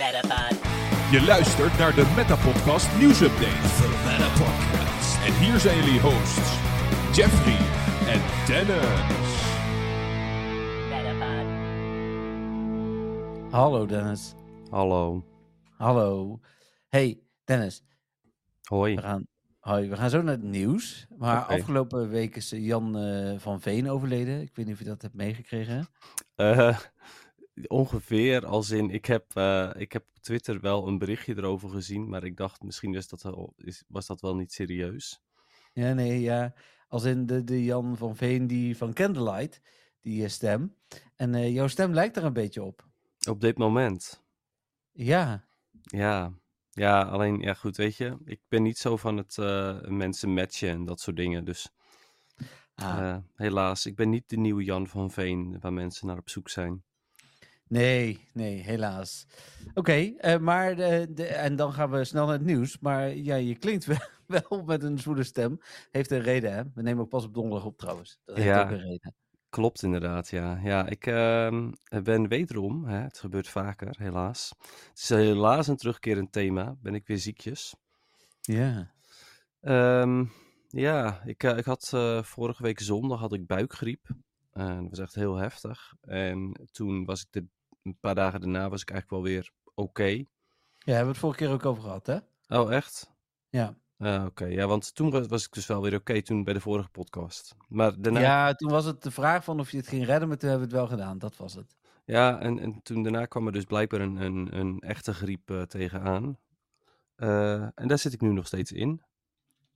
Metapod. Je luistert naar de Metapodcast nieuwsupdate. The Meta Podcast. En hier zijn jullie hosts, Jeffrey en Dennis. Metapod. Hallo Dennis. Hallo. Hallo. Hey Dennis, Hoi. we gaan, hoi, we gaan zo naar het nieuws. Maar afgelopen week is eh, Jan eh, van Veen overleden. Ik weet niet of je dat hebt meegekregen. Eh, ongeveer als in, ik heb, eh, ik heb op Twitter wel een berichtje erover gezien, maar ik dacht misschien is dat wel, is, was dat wel niet serieus. Ja, nee, ja. Als in de, de Jan van Veen die van Candlelight, die eh, stem. En eh, jouw stem lijkt er een beetje op. Op dit moment. Ja, Ja. Ja, alleen, ja goed, weet je, ik ben niet zo van het mensen matchen en dat soort dingen. Dus ah, helaas, ik ben niet de nieuwe Jan van Veen waar mensen naar op zoek zijn. Nee, nee, helaas. Oké, eh, maar de, de, en dan gaan we snel naar het nieuws. Maar ja, je klinkt wel, wel met een zwoele stem. Heeft een reden, hè? We nemen ook pas op donderdag op trouwens. Dat heeft Ja. ook een reden. Klopt inderdaad, ja. Ja, ik ehm, ben wederom, hè, het gebeurt vaker, helaas. Het is helaas een terugkerend thema, ben ik weer ziekjes. Ja. Ehm, ja, ik, eh, ik had eh, vorige week zondag had ik buikgriep. En dat was echt heel heftig. En toen was ik de, een paar dagen daarna was ik eigenlijk wel weer oké. Ja, hebben we het vorige keer ook over gehad, hè? Oh, echt? Ja. Ah, oké. Ja, want toen was, ik dus wel weer oké, toen bij de vorige podcast. Maar daarna, Ja, toen was het de vraag van of je het ging redden, maar toen hebben we het wel gedaan. Dat was het. Ja, en, en toen daarna kwam er dus blijkbaar een, een, een echte griep eh, tegenaan. Eh, en daar zit ik nu nog steeds in.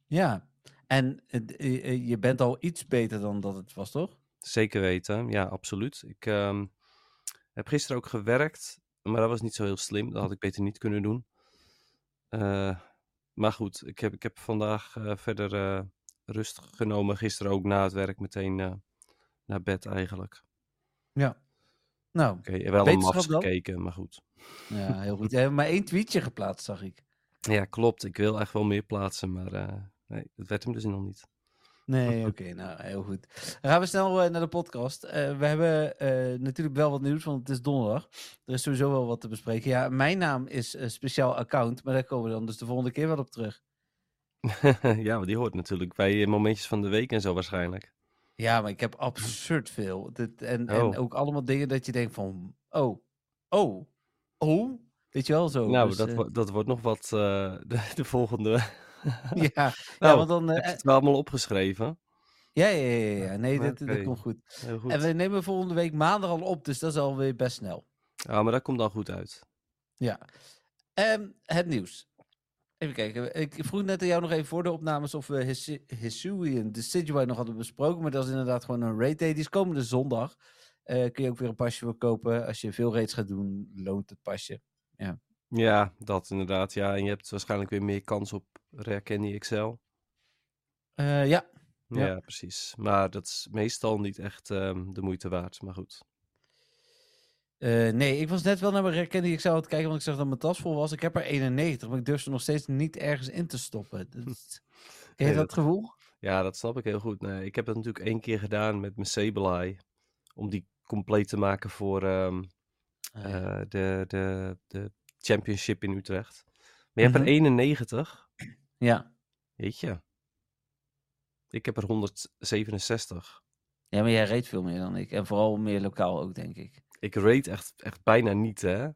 Ja. En eh, je bent al iets beter dan dat het was, toch? Zeker weten, ja, absoluut. Ik ehm, heb gisteren ook gewerkt, maar dat was niet zo heel slim. Dat had ik beter niet kunnen doen. Eh, maar goed, ik heb, ik heb vandaag eh, verder eh, rust genomen. Gisteren ook na het werk meteen naar bed eigenlijk. Ja. Nou, Oké, wel een gekeken, maar goed. ja, heel goed. Je hebt maar één tweetje geplaatst, zag ik. Ja, klopt. Ik wil echt wel meer plaatsen, maar nee, het werd hem dus nog niet. Nee, oké, nou heel goed. Dan gaan we snel eh, naar de podcast. Eh, we hebben eh, natuurlijk wel wat nieuws, want het is donderdag. Er is sowieso wel wat te bespreken. Ja, mijn naam is speciaal account, maar daar komen we dan dus de volgende keer wel op terug. ja, maar die hoort natuurlijk bij momentjes van de week en zo waarschijnlijk. Ja, maar ik heb absurd veel. Dit, en, en Oh. ook allemaal dingen dat je denkt van, oh, oh, oh. Weet je wel zo. nou, dus, dat, dat wordt nog wat de, de volgende. ja, ja, Nou, want dan... eh, Heb je het wel allemaal opgeschreven? ja, ja, ja, ja, ja. Nee, dat, komt goed. Heel goed. En we nemen volgende week maandag al op, dus dat is alweer best snel. Ja, maar dat komt dan goed uit. Ja. Ehm, het nieuws. Even kijken. Ik vroeg net aan jou nog even voor de opnames of we His- Hisuian Decidueye nog hadden besproken. Maar dat is inderdaad gewoon een raid day. Die is komende zondag. Eh, kun je ook weer een pasje voor kopen. Als je veel raids gaat doen, loont het pasje. Ja, dat inderdaad. Ja, en je hebt waarschijnlijk weer meer kans op Rare Candy XL. Ja. Ja. Ja. precies. Maar dat is meestal niet echt ehm, de moeite waard. Maar goed. Eh, nee, ik was net wel naar mijn herkenning. Ik zou het kijken, want ik zag dat mijn tas vol was. Ik heb er 91, maar ik durf ze nog steeds niet ergens in te stoppen. Dat... Ken je Nee, dat dat- gevoel? Ja, dat snap ik heel goed. Nee, ik heb dat natuurlijk één keer gedaan met mijn Sableye. Om die compleet te maken voor ehm, eh, de, de, de championship in Utrecht. Maar je hebt Mhm. er 91. Ja. Weet je. Ik heb er 167. ja, maar jij reed veel meer dan ik. En vooral meer lokaal ook, denk ik. Ik rate echt, echt bijna niet, hè.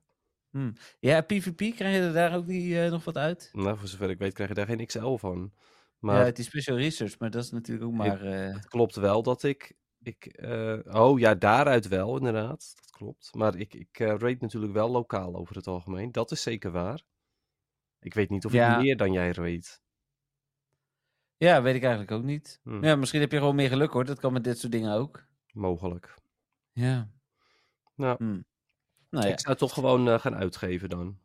Ja, PvP, krijg je er daar ook niet eh, nog wat uit? Nou, voor zover ik weet krijg je daar geen XL van. Maar... Ja, het is special research, maar dat is natuurlijk ook maar... eh, het klopt wel dat ik... ik eh, oh ja, daaruit wel, inderdaad. Dat klopt. Maar ik, ik rate natuurlijk wel lokaal over het algemeen. Dat is zeker waar. Ik weet niet of Ja. ik meer dan jij rate. Ja, weet ik eigenlijk ook niet. Hm. Ja, misschien heb je gewoon meer geluk hoor. Dat kan met dit soort dingen ook. Mogelijk. Ja. Nou, Hm. Nou ja. ik zou toch gewoon eh, gaan uitgeven dan.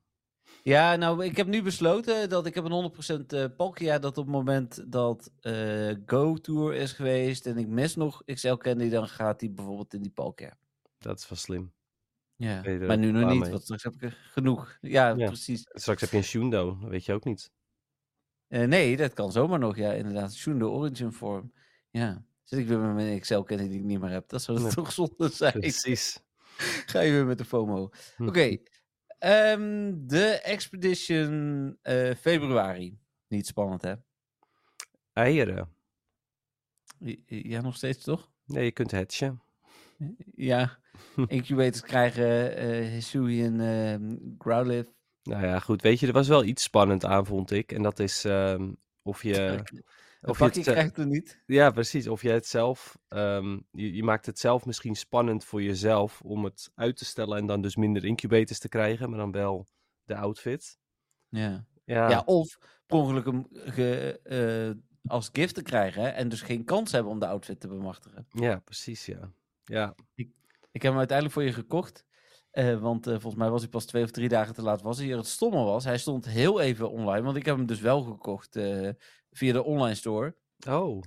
Ja, nou, ik heb nu besloten dat ik heb een 100% eh Palkia dat op het moment dat eh Go Tour is geweest en ik mis nog XL Candy, dan gaat die bijvoorbeeld in die Palkia. Dat is wel slim. Ja, maar nu nog niet, mee? want straks heb ik er genoeg. Ja, Ja. precies. Straks heb je een Shundo, dat weet je ook niet. Eh, nee, dat kan zomaar nog, ja, inderdaad. Shundo Origin Form. Ja, zit ik weer met mijn Candy die ik niet meer heb. Dat zou Nee. toch zonde zijn. Precies. Ga je weer met de FOMO. Hm. Oké. Ehm, de Expedition eh, februari. Niet spannend, hè? Eieren. Ja, nog steeds toch? Nee, je kunt hatchen. Ja. Incubators krijgen eh Hisui en ehm Growlithe. Nou ja, goed. Weet je, er was wel iets spannend aan, vond ik. En dat is ehm, of je... Of je het, krijgt er niet. Ja, precies. Of je het zelf... ehm, je, je maakt het zelf misschien spannend voor jezelf om het uit te stellen en dan dus minder incubators te krijgen, maar dan wel de outfit. Ja. Ja, Ja, of per ongeluk hem ge, eh, als gift te krijgen en dus geen kans hebben om de outfit te bemachtigen. ja precies, ja. Ja, Ik heb hem uiteindelijk voor je gekocht. eh, want eh, volgens mij was hij pas twee of drie dagen te laat. Was hij. Het stomme was, hij stond heel even online. Want ik heb hem dus wel gekocht eh, via de online store. oh,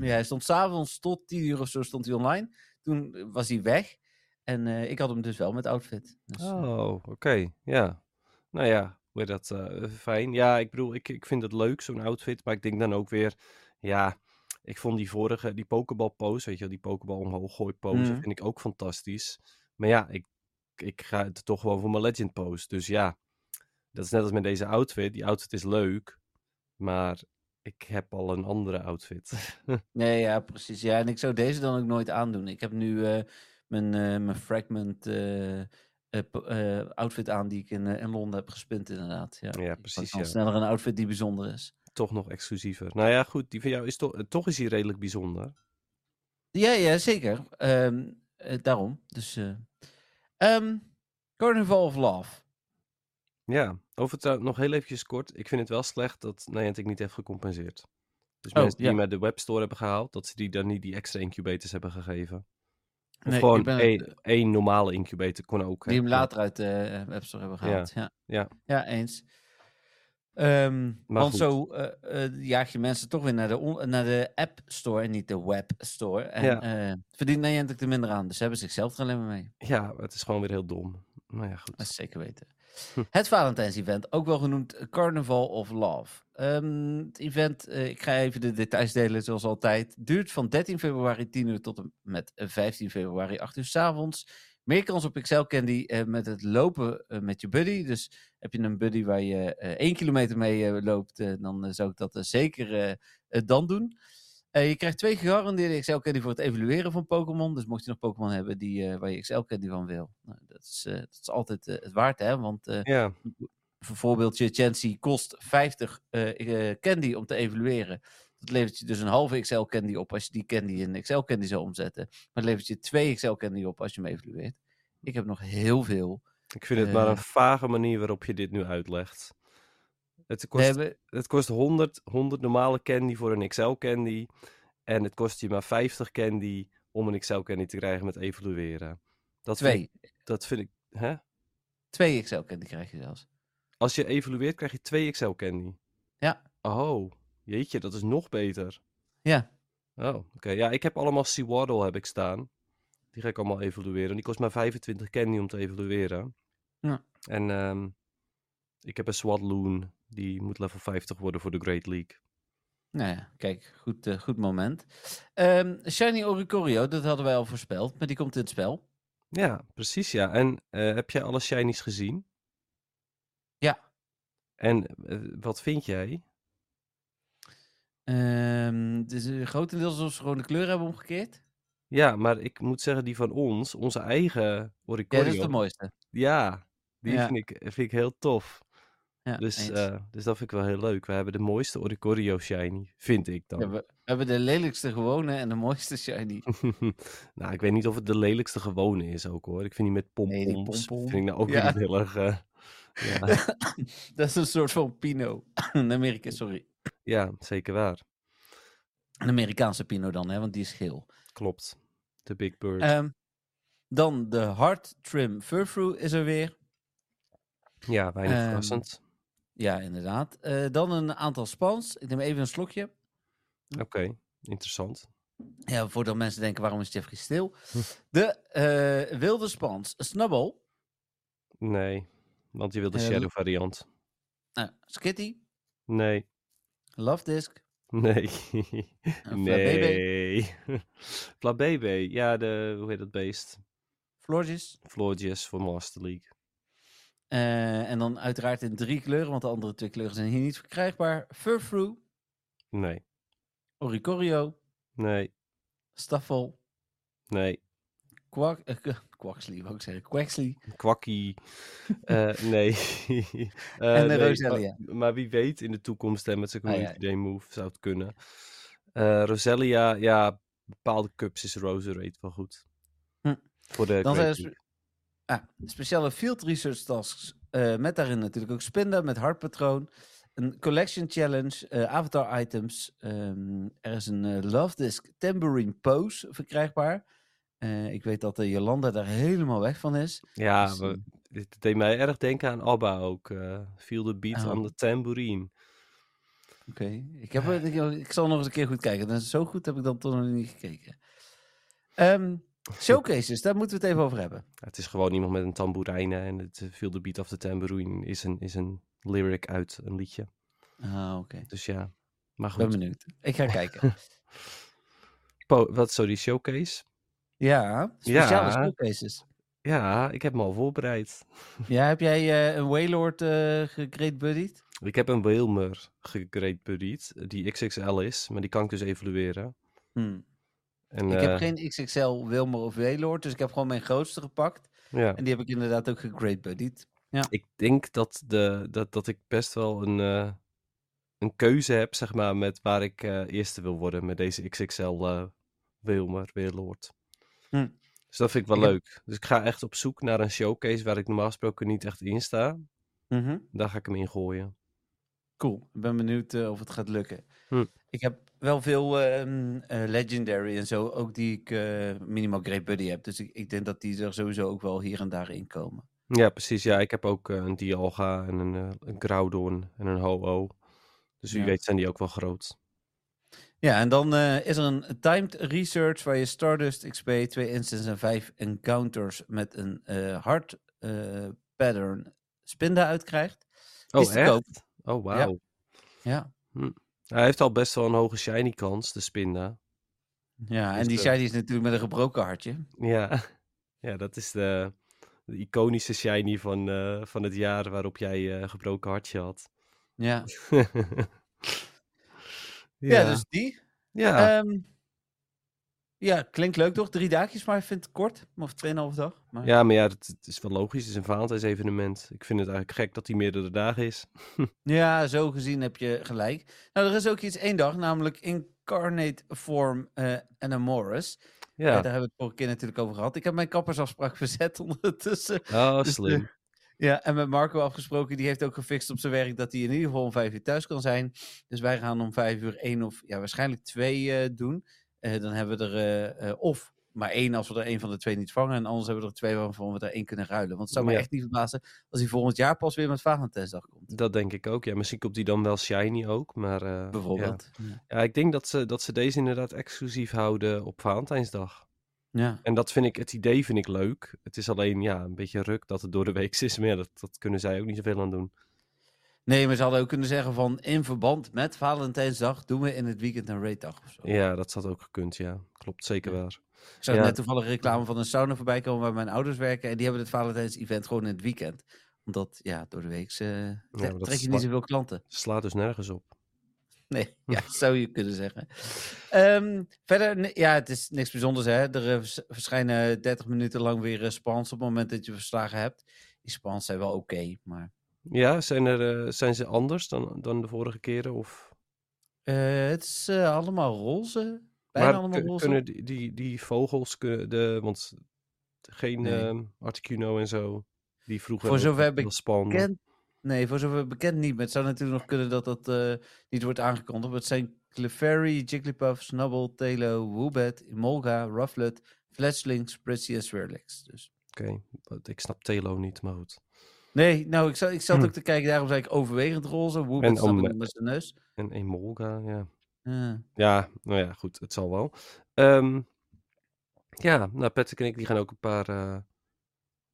Ja, hij stond s'avonds tot 10 uur of zo stond hij online. Toen was hij weg. En ik had hem dus wel met outfit. Dus, oh, oké, ja. Nou ja, hoe heet dat fijn. Ja, ik bedoel, ik, ik vind het leuk, zo'n outfit, maar ik denk dan ook weer, ja, ik vond die vorige, die pokeball pose, weet je wel, die pokeball omhoog gooi pose, Mhm. vind ik ook fantastisch. Maar ja, ik, ik ga het toch gewoon voor mijn legend pose. Dus ja, dat is net als met deze outfit. Die outfit is leuk, maar ik heb al een andere outfit. Nee, ja, precies. Ja, en ik zou deze dan ook nooit aandoen. Ik heb nu eh, mijn, eh, mijn fragment eh, outfit aan die ik in, in Londen heb gespind, inderdaad. Ja, Ja, precies, pak dan ja. sneller een outfit die bijzonder is. Toch nog exclusiever. Nou ja, goed, die van jou is toch, toch is die redelijk bijzonder. Ja, ja, zeker. Ehm, eh, daarom. Dus, eh ehm, Carnival of Love. Ja, over het eh, nog heel eventjes kort. Ik vind het wel slecht dat Niantic niet heeft gecompenseerd. Dus Oh, mensen die ja. met de webstore hebben gehaald, dat ze die dan niet die extra incubators hebben gegeven. Of Nee, ik gewoon één, één normale incubator kon ook. Die hem later uit de App Store hebben gehaald. Ja, ja. ja. eens. Ehm, Maar want goed. zo eh, eh, jaag je mensen toch weer naar de, naar de App Store en niet de Web Store. En Ja. eh verdient Niantic er minder aan. Dus ze hebben zichzelf er alleen maar mee. Ja, het is gewoon weer heel dom. Maar ja, goed. Dat is zeker weten. Hm. Het Valentijns-event, ook wel genoemd Carnival of Love. Ehm, het event, eh, ik ga even de details delen zoals altijd, duurt van 13 februari 10 uur tot en met 15 februari 8 uur s avonds. Meer kans op Excel Candy eh, met het lopen eh, met je buddy. Dus heb je een buddy waar je eh 1 kilometer mee loopt, dan zou ik dat zeker dan doen. Je krijgt twee gegarandeerde Excel Candy voor het evalueren van Pokémon. Dus mocht je nog Pokémon hebben die, waar je Excel Candy van wil. Nou, dat, is, dat is altijd het waard, hè? Want Ja, voor voorbeeldje, Chancy kost 50 eh, eh, candy om te evalueren. Dat levert je dus een halve XL candy op als je die candy in XL candy zou omzetten. Maar het levert je twee XL candy op als je hem evalueert. Ik heb nog heel veel. ik vind het maar Eh. een vage manier waarop je dit nu uitlegt. Het kost, hebben, het kost 100, 100 normale candy voor een XL candy. En het kost je maar 50 candy om een XL candy te krijgen met evalueren. Dat vind twee. dat vind ik. Hè? Twee XL candy krijg je zelfs. Als je evalueert, krijg je twee Excel candy. Ja. Oh, jeetje, dat is nog beter. Ja, Oh, oké. Ja, ik heb allemaal Seawaddle heb ik staan. Die ga ik allemaal evalueren. Die kost maar 25 candy om te evalueren. Ja. En ehm, ik heb een Swadloon. Die moet level 50 worden voor de Great League. nou ja, kijk, goed, eh, goed moment. Ehm, Shiny Oricorio, dat hadden wij al voorspeld, maar die komt in het spel. Ja, precies ja. En eh, heb jij alle shinies gezien? Ja. En eh, wat vind jij? Ehm dus grotendeels alsof ze gewoon de kleur hebben omgekeerd. Ja, maar ik moet zeggen, die van ons, onze eigen Ja, Oricorio. dat is de mooiste. Ja, die Ja. Vind, ik, vind ik heel tof. Ja, Dus, eh, dus dat vind ik wel heel leuk. We hebben de mooiste Oricorio shiny, vind ik dan. Ja, we, hebben de lelijkste gewone en de mooiste shiny. nou, ik weet niet of het de lelijkste gewone is ook hoor. Ik vind die met Nee, die pompoms, pompom. vind ik nou ook Ja. niet heel erg... eh, ja, Dat is een soort van Pino. Een Amerika, sorry. Ja, zeker waar. Een Amerikaanse Pino dan, hè, want die is geel. Klopt. De Big Bird. Ehm, dan de Hard Trim Furfrou is er weer. ja, weinig ehm, verrassend. Ja, inderdaad. Eh, dan een aantal spans. Ik neem even een slokje. Oké, interessant. Ja, voordat mensen denken, waarom is Jeffrey stil? Hm. De eh, wilde spans. Snubble. Nee, want je wil de Eh, Shadow variant. Nou, Skitty. Nee, Love Disc. nee, Flabébé. nee. Flabébé, ja, de, hoe heet dat beest? Florges. Florges voor Master League. Eh, en dan uiteraard in drie kleuren, want de andere twee kleuren zijn hier niet verkrijgbaar. Furfru, Nee, Oricorio, nee, Staffel, nee. Kwak, eh, Quaxley, wou ik zeggen. Quaxley. Kwakkie. Eh, nee. Eh, En de Roselia. Maar, maar wie weet in de toekomst hè, met zijn Ah, ja. community day move zou het kunnen. Roselia, ja, bepaalde cups is Rose Rate wel goed. Hm. Voor de Dan zijn spe- ah, speciale field research tasks. met daarin natuurlijk ook Spinda met hartpatroon. Een collection challenge, avatar items. ehm, er is een Love Disc tambourine pose verkrijgbaar. Eh, ik weet dat de Jolanda daar helemaal weg van is. Ja, Dus, we, eh, dit deed mij erg denken aan ABBA ook. eh Feel the beat Oh. on the tambourine. Oké, ik, heb het- ik, ik zal nog eens een keer goed kijken. Dat is zo goed heb ik dan toch nog niet gekeken. Ehm, showcases, daar moeten we het even over hebben. Ja, het is gewoon iemand met een tamboerijn hè, en het eh, Feel the beat of the tambourine is een, is een lyric uit een liedje. Ah, oké. Dus ja, maar Ik ben goed. benieuwd. Ik ga kijken. Po- wat, sorry, showcase? Ja, speciale Ja. showcases. Ja, ik heb me al voorbereid. Ja, heb jij eh, een Waylord eh gegreat? Ik heb een Wilmer gegreat buddied, die XXL is, maar die kan ik dus evalueren. Hm. En, Ik eh, heb geen XXL Wilmer of Waylord, dus ik heb gewoon mijn grootste gepakt. ja, En die heb ik inderdaad ook gegreat buddied. ik denk dat, de, dat, dat ik best wel een, eh, een keuze heb, zeg maar, met waar ik eh, eerste wil worden met deze XXL eh Wilmer, Weerlord. Hm. Dus dat vind ik wel Ik heb- leuk. Dus ik ga echt op zoek naar een showcase waar ik normaal gesproken niet echt in sta. Mhm. Daar ga ik hem in gooien. Cool, ik ben benieuwd eh, of het gaat lukken. Hm. Ik heb wel veel ehm, eh, Legendary en zo, ook die ik eh, minimaal Great Buddy heb. Dus ik, ik denk dat die er sowieso ook wel hier en daar in komen. Ja, precies. Ja, ik heb ook een Dialga en een, een Groudon en een Ho-Oh. Dus wie Ja. weet zijn die ook wel groot. Ja, en dan eh, is er een timed research waar je Stardust XP, twee instants en vijf encounters met een eh hard eh, pattern spinda uitkrijgt. Oh, Is echt? Oh, wauw. Ja, Hij heeft al best wel een hoge shiny kans, de Spinda. ja en Dus, die eh, shiny is natuurlijk met een gebroken hartje. Ja, ja dat is de, de iconische shiny van, van het jaar waarop jij gebroken hartje had. Ja, ja, dus die. ja. Ehm, ja, klinkt leuk toch? Drie dagjes, maar ik vind het kort. Of tweeënhalve dag. Maar... ja, maar ja, het, is wel logisch. Het is een Valentijns evenement. Ik vind het eigenlijk gek dat hij meerdere dagen is. Ja, zo gezien heb je gelijk. Nou, er is ook iets één dag, namelijk Incarnate Form eh Anamoris. Ja. Ja, daar hebben we het vorige keer natuurlijk over gehad. Ik heb mijn kappersafspraak verzet ondertussen. oh, Dus, eh, slim. Ja, en met Marco afgesproken. Die heeft ook gefixt op zijn werk dat hij in ieder geval om vijf uur thuis kan zijn. Dus wij gaan om vijf uur één of ja, waarschijnlijk twee eh, doen. Eh, dan hebben we er eh, of maar één als we er één van de twee niet vangen. En anders hebben we er twee waarvan we er één kunnen ruilen. Want het zou me Ja. echt niet verbazen als hij volgend jaar pas weer met Valentijnsdag komt. Dat denk ik ook. Ja, misschien komt die dan wel shiny ook. Maar. Bijvoorbeeld. Ja. Ja, ik denk dat ze, dat ze deze inderdaad exclusief houden op Valentijnsdag. Ja. En dat vind ik, het idee vind ik leuk. Het is alleen ja, een beetje ruk dat het door de week is. Maar ja, dat, dat kunnen zij ook niet zoveel aan doen. Nee, maar ze hadden ook kunnen zeggen van in verband met Valentijnsdag doen we in het weekend een raiddag of zo. Ja, dat had ook gekund, ja. Klopt, zeker waar. Ik zag Ja. net toevallig reclame van een sauna voorbij komen waar mijn ouders werken. En die hebben het Valentijns-event gewoon in het weekend. Omdat, ja, door de week trek je niet zoveel klanten. Slaat dus nergens op. Nee, ja, zou je kunnen zeggen. Ehm, verder, ja, het is niks bijzonders. Hè? Er eh, vers- verschijnen 30 minuten lang weer eh, spans op het moment dat je verslagen hebt. Die spans zijn wel oké, maar... Ja, zijn, er, eh, zijn ze anders dan, dan de vorige keren? Of... het is allemaal roze. Bijna maar allemaal roze. kunnen die, die, die vogels, kunnen de, want geen Nee. ehm Articuno en zo, die vroeger Voor zover wel spanden. Nee, voor zover bekend niet. Maar het zou natuurlijk nog kunnen dat dat eh, niet wordt aangekondigd. Maar het zijn Clefairy, Jigglypuff, Snubble, Talo, Woobat, Emolga, Rufflet, Fletchling, Spritzy en Swirlix. Dus. Oké, ik snap Telo niet, maar goed. Nee, nou, ik zat, ik zat Hm. ook te kijken. Daarom zei ik overwegend roze. Woobat En snap om- met zijn neus. En Emolga, ja. Ja. Ja, nou ja, goed, het zal wel. Ehm, ja, nou, Patrick en ik die gaan ook een paar eh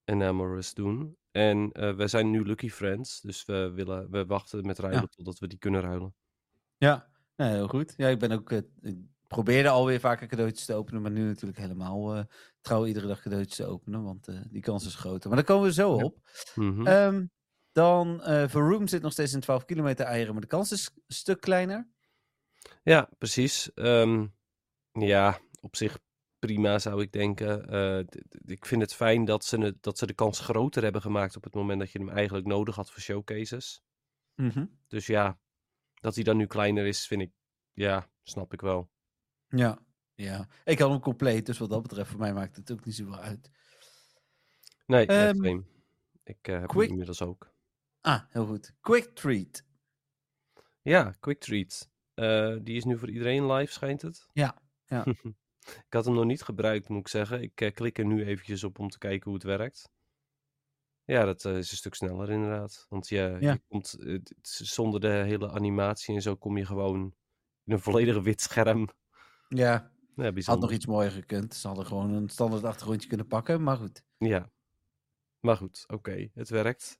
Enamorous doen. En eh we zijn nu Lucky Friends, dus we, willen, we wachten met ruilen Ja. totdat we die kunnen ruilen. Ja, nou, heel goed. Ja, ik ben ook eh, probeerde alweer vaker cadeautjes te openen, maar nu natuurlijk helemaal eh, trouw iedere dag cadeautjes te openen, want die kans is groter. Maar daar komen we zo Ja. op. Mhm. Ehm, dan, eh Vroom zit nog steeds in 12 kilometer eieren, maar de kans is een stuk kleiner. Ja, precies. Ehm, ja, op zich prima zou ik denken. Eh, ik vind het fijn dat ze, dat ze de kans groter hebben gemaakt op het moment dat je hem eigenlijk nodig had voor showcases. Mhm. Dus ja, dat hij dan nu kleiner is, vind ik, ja, snap ik wel. Ja. ja, ik had hem compleet, dus wat dat betreft, voor mij maakt het ook niet zoveel uit. Nee, Ehm. Ik eh, heb hem inmiddels ook. Ah, heel goed. Quick Treat. Ja, Quick Treat. Eh, die is nu voor iedereen live, schijnt het? Ja, ja. ik had hem nog niet gebruikt, moet ik zeggen. Ik eh, klik er nu eventjes op om te kijken hoe het werkt. Ja, dat eh, is een stuk sneller inderdaad. Want je, Ja. je komt, eh, zonder de hele animatie en zo kom je gewoon in een volledig wit scherm. Ja, Ja, had nog iets mooier gekund. Ze hadden gewoon een standaard achtergrondje kunnen pakken, maar goed. Ja. Maar goed, oké, het werkt.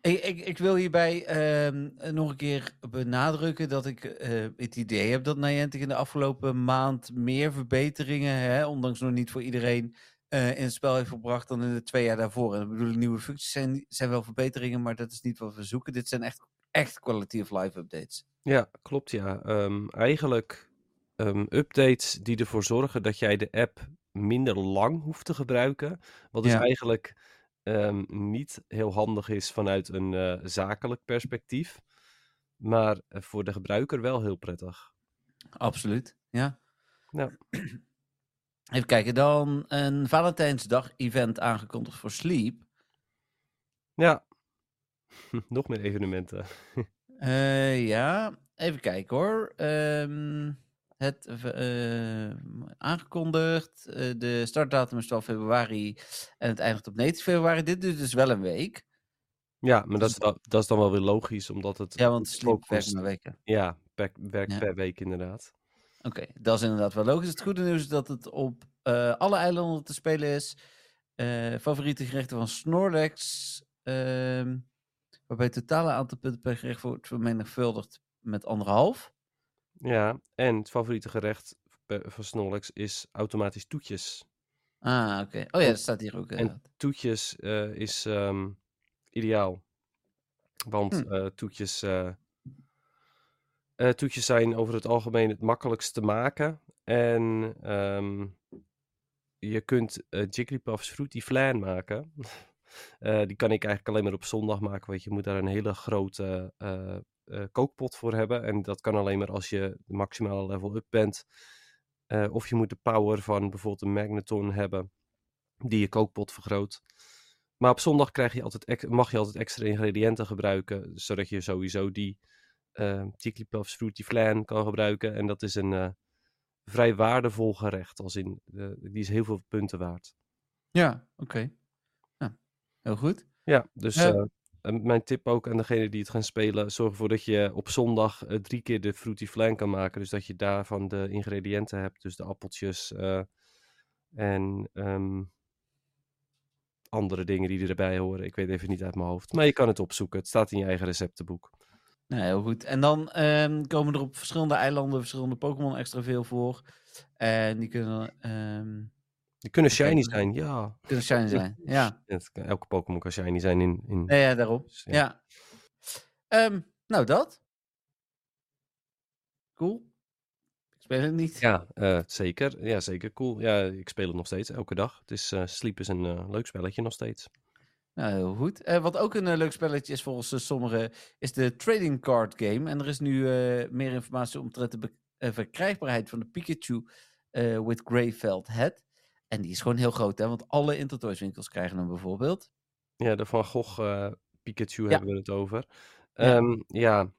Ik, ik, ik wil hierbij ehm, nog een keer benadrukken dat ik eh, het idee heb dat Niantic in de afgelopen maand meer verbeteringen, hè, ondanks nog niet voor iedereen, eh, in het spel heeft gebracht dan in de twee jaar daarvoor. En dat bedoel ik, nieuwe functies zijn, zijn wel verbeteringen, maar dat is niet wat we zoeken. Dit zijn echt, echt quality of life updates. Ja, klopt ja. Ehm, eigenlijk ehm, updates die ervoor zorgen dat jij de app minder lang hoeft te gebruiken. Wat dus Ja. eigenlijk ehm, niet heel handig is vanuit een eh, zakelijk perspectief. Maar eh, voor de gebruiker wel heel prettig. Absoluut, ja. Ja. Even kijken, dan een Valentijnsdag-event aangekondigd voor Sleep. Ja, nog meer evenementen. Eh, ja, even kijken hoor. Ehm, het eh, aangekondigd. eh, de startdatum is 12 februari en het eindigt op 19 februari. Dit duurt dus wel een week. Ja, maar dat is, dat is dan wel weer logisch, omdat het Ja, want sleep werkt maar weken. Ja, per, werkt Ja. per week inderdaad. Oké, dat is inderdaad wel logisch. Het goede nieuws is dat het op eh, alle eilanden te spelen is. Favoriete gerechten van Snorlax. ehm, waarbij het totale aantal punten per gerecht wordt vermenigvuldigd met anderhalf. Ja, en het favoriete gerecht per- van Snorlax is automatisch toetjes. Ah, oké. Oh ja, dat staat hier ook. inderdaad. toetjes eh, is ehm, ideaal. Want Hm. eh, toetjes, eh, eh, toetjes zijn over het algemeen het makkelijkst te maken. En ehm, je kunt eh Jigglypuffs Fruity Flan maken. Eh, die kan ik eigenlijk alleen maar op zondag maken, want je moet daar een hele grote eh, kookpot voor hebben. En dat kan alleen maar als je de maximale level up bent. Eh, of je moet de power van bijvoorbeeld een magneton hebben, die je kookpot vergroot. Maar op zondag krijg je altijd mag je altijd extra ingrediënten gebruiken, zodat je sowieso die Jigglypuffs Fruity Flan kan gebruiken. En dat is een vrij waardevol gerecht, als in, die is heel veel punten waard. Ja, oké. Ja, heel goed. Ja, dus Ja. Mijn tip ook aan degene die het gaan spelen, zorg ervoor dat je op zondag eh, drie keer de Fruity Flan kan maken. Dus dat je daarvan de ingrediënten hebt, dus de appeltjes eh, en ehm, andere dingen die erbij horen. Ik weet even niet uit mijn hoofd, maar je kan het opzoeken. Het staat in je eigen receptenboek. Nou, heel goed. En dan ehm, komen er op verschillende eilanden verschillende Pokémon extra veel voor. En die kunnen, ehm, Die kunnen shiny zijn, ja. kunnen shiny zijn. Ja. Elke Pokémon kan shiny zijn in... in... ja, ja, daarom. Dus, ja. Ja. Ehm, nou, dat. Cool. Ik speel het niet. Ja, eh, zeker. Ja, zeker. Cool. Ja, ik speel het nog steeds, elke dag. Het is, eh, Sleep is een eh, leuk spelletje nog steeds. Nou, heel goed. Wat ook een leuk spelletje is volgens sommigen, is de Trading Card Game. En er is nu meer informatie omtrent de verkrijgbaarheid van de Pikachu with Greyfeld Head. En die is gewoon heel groot, hè? Want alle Intertoys winkels krijgen hem bijvoorbeeld. Ja, de Van Gogh eh, Pikachu Ja. hebben we het over. Ja. Ehm, ja.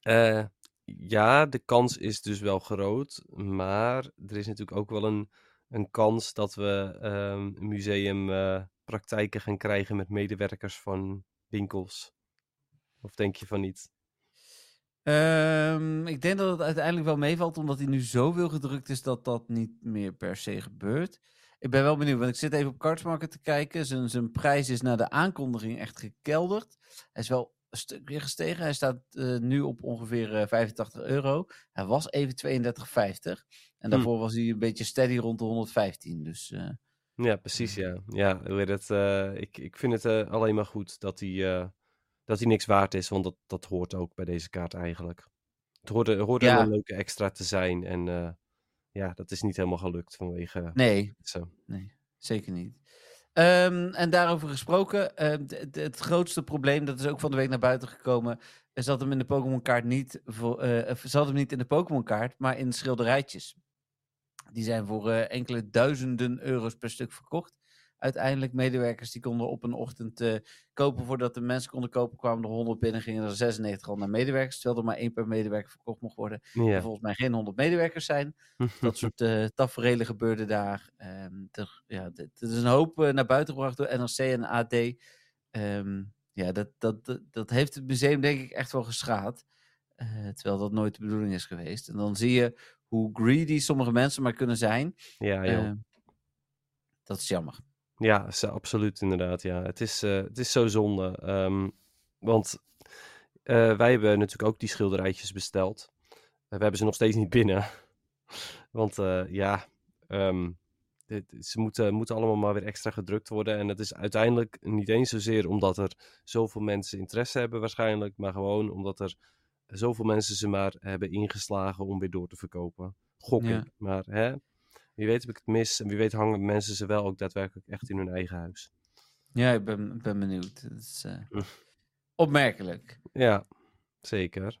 Eh, ja, de kans is dus wel groot. Maar er is natuurlijk ook wel een, een kans dat we ehm museumpraktijken gaan krijgen met medewerkers van winkels. Of denk je van niet? Ehm, ik denk dat het uiteindelijk wel meevalt, omdat hij nu zoveel gedrukt is dat dat niet meer per se gebeurt. Ik ben wel benieuwd, want ik zit even op Cardsmarket te kijken. Zijn, zijn prijs is na de aankondiging echt gekelderd. Hij is wel een stuk weer gestegen. Hij staat eh, nu op ongeveer eh, 85 euro. Hij was even 32,50. En daarvoor was hij een beetje steady rond de 115. Dus eh, Ja, precies, ja. Ja, hoe heet het, eh, ik, ik vind het eh, alleen maar goed dat hij, eh, dat hij niks waard is, want dat, dat hoort ook bij deze kaart eigenlijk. Het hoorde, hoorde Ja. een leuke extra te zijn en eh, ja, dat is niet helemaal gelukt vanwege nee, zo. zeker niet. Ehm, en daarover gesproken, ehm, het grootste probleem, dat is ook van de week naar buiten gekomen, is dat hem in de Pokémon kaart niet, voor, zat hem niet in de Pokémon kaart, maar in schilderijtjes. Die zijn voor eh, enkele duizenden euro's per stuk verkocht. Uiteindelijk medewerkers die konden op een ochtend eh, kopen voordat de mensen konden kopen, kwamen er 100 binnen, gingen er 96 al naar medewerkers, terwijl er maar één per medewerker verkocht mocht worden. Er volgens mij geen 100 medewerkers zijn. Dat soort eh tafereelen gebeurden daar. Er, ja, er is een hoop eh, naar buiten gebracht door NRC en AD. Ehm, ja, dat, dat, dat, dat heeft het museum denk ik echt wel geschaad. Terwijl dat nooit de bedoeling is geweest. En dan zie je hoe greedy sommige mensen maar kunnen zijn. Ja, joh. Ehm, dat is jammer. Ja, absoluut inderdaad. Ja. Het, is, eh, het is zo zonde. ehm, want eh, wij hebben natuurlijk ook die schilderijtjes besteld. Eh, we hebben ze nog steeds niet binnen. want ja, ehm, dit, ze moeten, moeten allemaal maar weer extra gedrukt worden. En het is uiteindelijk niet eens zozeer omdat er zoveel mensen interesse hebben waarschijnlijk. Maar gewoon omdat er zoveel mensen ze maar hebben ingeslagen om weer door te verkopen. Gok Ja. ik. Maar hè, wie weet heb ik het mis. En wie weet hangen mensen ze wel ook daadwerkelijk echt in hun eigen huis. Ja, ik ben, ben benieuwd. Dat is eh, Hm. opmerkelijk. Ja, zeker.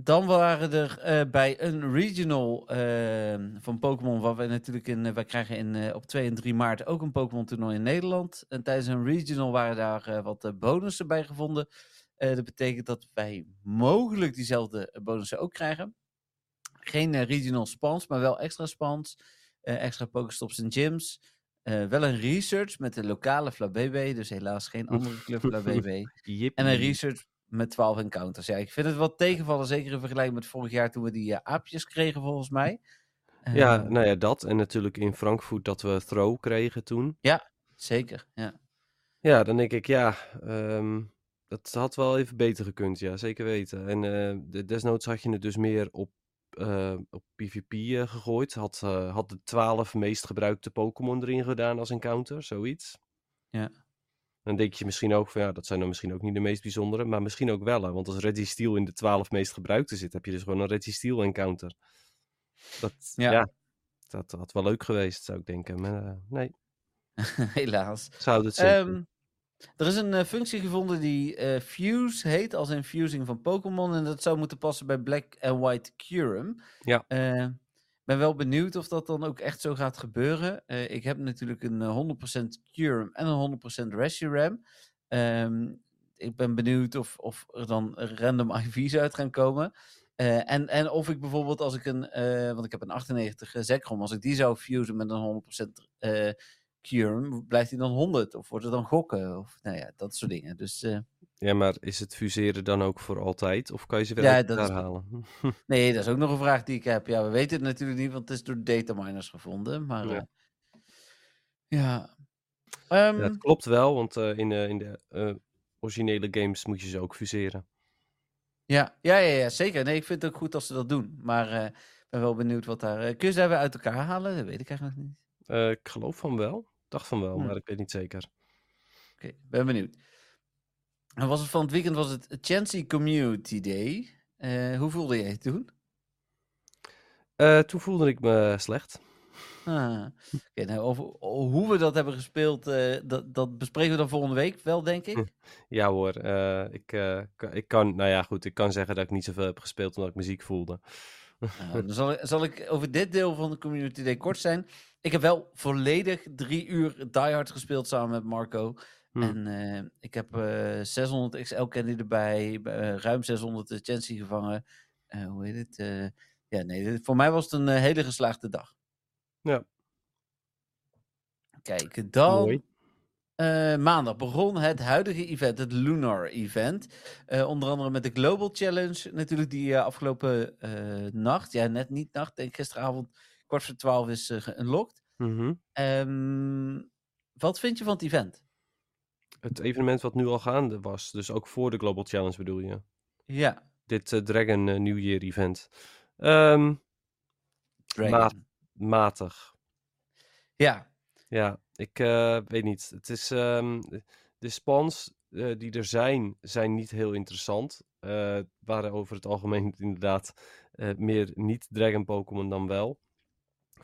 Dan waren er eh, bij een regional eh, van Pokémon, wat we natuurlijk in, eh, wij krijgen in, op 2 en 3 maart ook een Pokémon toernooi in Nederland. En tijdens een regional waren daar wat bonussen bij gevonden. Dat betekent dat wij mogelijk diezelfde bonussen ook krijgen. Geen regional spans, maar wel extra spans, extra Pokestops en gyms. Eh, wel een research met de lokale Flabébé, dus helaas geen andere club Flabébé. En een research met 12 encounters. Ja, ik vind het wat tegenvallen, zeker in vergelijking met vorig jaar toen we die eh, aapjes kregen, volgens mij. Ja, Eh, nou ja, dat. En natuurlijk in Frankfurt dat we throw kregen toen. Zeker, ja. Ja, dan denk ik, ja, ehm, dat had wel even beter gekund, ja, zeker weten. En eh, de, desnoods had je het dus meer op, eh, op PvP eh, gegooid. Had, eh, had de 12 meest gebruikte Pokémon erin gedaan als encounter, zoiets. Ja. Dan denk je misschien ook van, ja, dat zijn dan misschien ook niet de meest bijzondere, maar misschien ook wel, hè, want als Reggie Steel in de 12 meest gebruikte zit, heb je dus gewoon een Reggie Steel encounter. Dat, Ja. ja. dat had wel leuk geweest, zou ik denken. Maar nee, Helaas. houden het. Ehm, er is een eh, functie gevonden die eh, Fuse heet, als in fusing van Pokémon. En dat zou moeten passen bij Black and White Curum. Ja. Eh, ben wel benieuwd of dat dan ook echt zo gaat gebeuren. Ik heb natuurlijk een eh, 100% Curum en een 100% Reshiram. Ehm ik ben benieuwd of, of er dan random IV's uit gaan komen. En, en of ik bijvoorbeeld als ik een, want ik heb een 98 Zekrom, als ik die zou fusen met een 100% eh Curum, blijft hij dan 100? Of wordt het dan gokken? Of nou ja, dat soort dingen. Dus eh, Ja, maar is het fuseren dan ook voor altijd? Of kan je ze weer Ja, uit dat is- halen? nee, dat is ook nog een vraag die ik heb. Ja, we weten het natuurlijk niet, want het is door dataminers gevonden. Maar Ja. ja. ja. Ehm, Ja, het klopt wel, want eh, in, de in de eh, originele games moet je ze ook fuseren. ja, ja, ja, ja, zeker. Nee, ik vind het ook goed als ze dat doen. Maar eh, ik ben wel benieuwd wat daar... eh, kun je ze daar weer uit elkaar halen? Dat weet ik eigenlijk nog niet. Eh, ik geloof van wel. Dacht van wel, Hm. maar ik weet niet zeker. Oké, ben benieuwd. En was het van het weekend was het Chancy Community Day. Eh, hoe voelde jij je toen? Eh, toen voelde ik me slecht. Ah, Oké, nou, over, hoe we dat hebben gespeeld, eh, dat, dat bespreken we dan volgende week wel, denk ik. Ja hoor, ik, ik kan, nou ja goed, ik kan zeggen dat ik niet zoveel heb gespeeld omdat ik muziek voelde. Nou, dan zal ik, zal ik over dit deel van de Community Day kort zijn. Ik heb wel volledig drie uur Die Hard gespeeld samen met Marco. Hm. En eh, ik heb eh 600 XL Candy erbij, eh, ruim 600 de Chancy gevangen. Eh, hoe heet het? Eh, ja, nee, voor mij was het een eh, hele geslaagde dag. Ja. Kijk, dan Mooi. eh, maandag begon het huidige event, het Lunar Event. Eh, onder andere met de Global Challenge, natuurlijk die eh, afgelopen eh, nacht. Ja, net niet nacht, denk ik gisteravond kwart voor twaalf is uh, geunlocked. Mhm. Ehm, wat vind je van het event? Het evenement wat nu al gaande was, dus ook voor de Global Challenge bedoel je? Ja, Dit eh, Dragon eh, New Year event. Ehm, Dragon. Ma- matig. Ja, Ja, ik eh, weet niet. Het is, ehm, de spawns eh, die er zijn, zijn niet heel interessant. Eh waren over het algemeen inderdaad eh, meer niet-dragon Pokémon dan wel.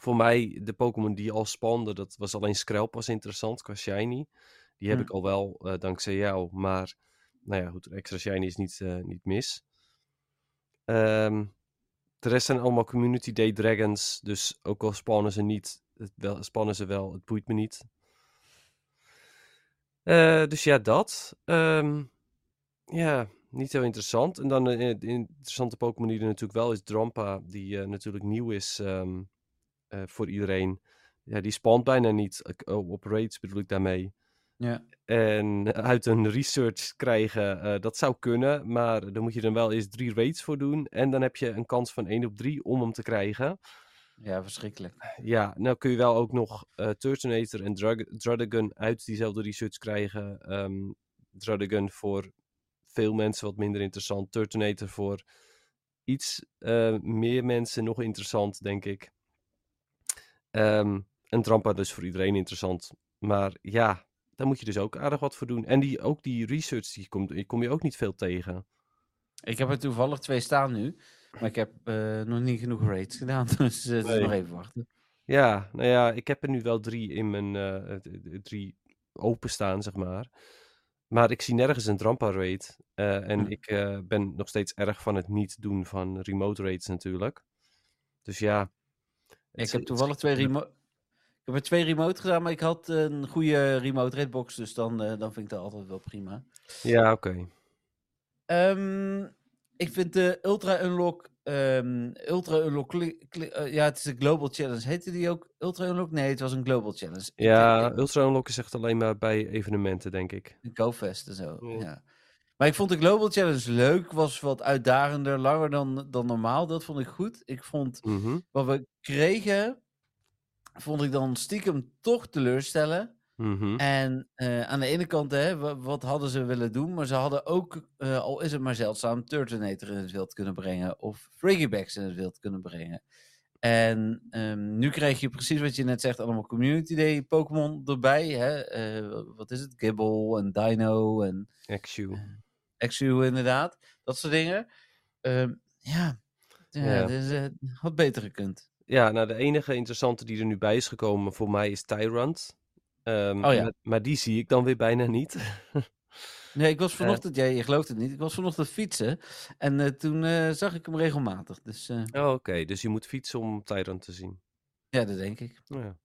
Voor mij, de Pokémon die al spawnden, dat was alleen Skrelp was interessant qua shiny. Die heb Hm. ik al wel eh, dankzij jou, maar nou ja, goed, extra shiny is niet, eh, niet mis. Ehm, de rest zijn allemaal Community Day Dragons, dus ook al spawnen ze niet, het wel, spannen ze wel, het boeit me niet. Eh, dus ja, dat. Ehm, ja, niet heel interessant. En dan een interessante Pokémon die er natuurlijk wel is, Drampa, die natuurlijk nieuw is ehm, eh, voor iedereen. Ja, die spawnt bijna niet. Oh, op raids bedoel ik daarmee. ja. En uit een research krijgen, eh, dat zou kunnen, maar daar moet je dan wel eerst drie raids voor doen. En dan heb je een kans van 1 op 3 om hem te krijgen. ja, verschrikkelijk. Ja, nou kun je wel ook nog eh Turtonator en Drudagon uit diezelfde research krijgen. Drudagon voor veel mensen wat minder interessant. Turtonator voor iets meer mensen nog interessant, denk ik. Ehm en Trampa dus voor iedereen interessant. Maar ja, daar moet je dus ook aardig wat voor doen. En die, ook die research, die komt, die kom je ook niet veel tegen. Ik heb er toevallig twee staan nu, maar ik heb eh, nog niet genoeg raids gedaan, dus eh, Nee. nog even wachten. Ja, nou ja, ik heb er nu wel drie in mijn d- drie openstaan, zeg maar. Maar ik zie nergens een Drampa raid. En Hm. ik ben nog steeds erg van het niet doen van remote raids natuurlijk. Dus ja. Ik heb toevallig twee remote. Ik heb er twee remote gedaan, maar ik had een goede remote raidbox, dus dan, eh, dan vind ik dat altijd wel prima. Ja, oké. Ehm, ik vind de Ultra Unlock. ehm, Ultra Unlock. eh, ja, het is een Global Challenge. Heette die ook Ultra Unlock? Nee, het was een Global Challenge. Ja, ik- Ultra Unlock is echt alleen maar bij evenementen, denk ik. Een GoFest en zo. Ja. Maar ik vond de Global Challenge leuk. Was wat uitdagender, langer dan, dan normaal. Dat vond ik goed. Ik vond Mhm, wat we kregen. Vond ik dan stiekem toch teleurstellen. mhm. En eh, aan de ene kant, hè, wa- wat hadden ze willen doen? Maar ze hadden ook, eh, al is het maar zeldzaam, Turtonator in het wild kunnen brengen. Of Friggybags in het wild kunnen brengen. En ehm, nu krijg je precies wat je net zegt, allemaal Community Day Pokémon erbij. Hè? Eh, wat is het? Gibble en Dino en Exu. Exu inderdaad. Dat soort dingen. Ehm, ja, ja, Ja. Dus, had beter gekund. Ja, nou de enige interessante die er nu bij is gekomen voor mij is Tyrant. Ehm, Oh ja. maar, maar die zie ik dan weer bijna niet. Nee, ik was Eh. vanochtend, jij je gelooft het niet, ik was vanochtend fietsen. En eh, toen eh, zag ik hem regelmatig. Dus Oh, oké, dus je moet fietsen om Tyrant te zien. ja, dat denk ik. Ja.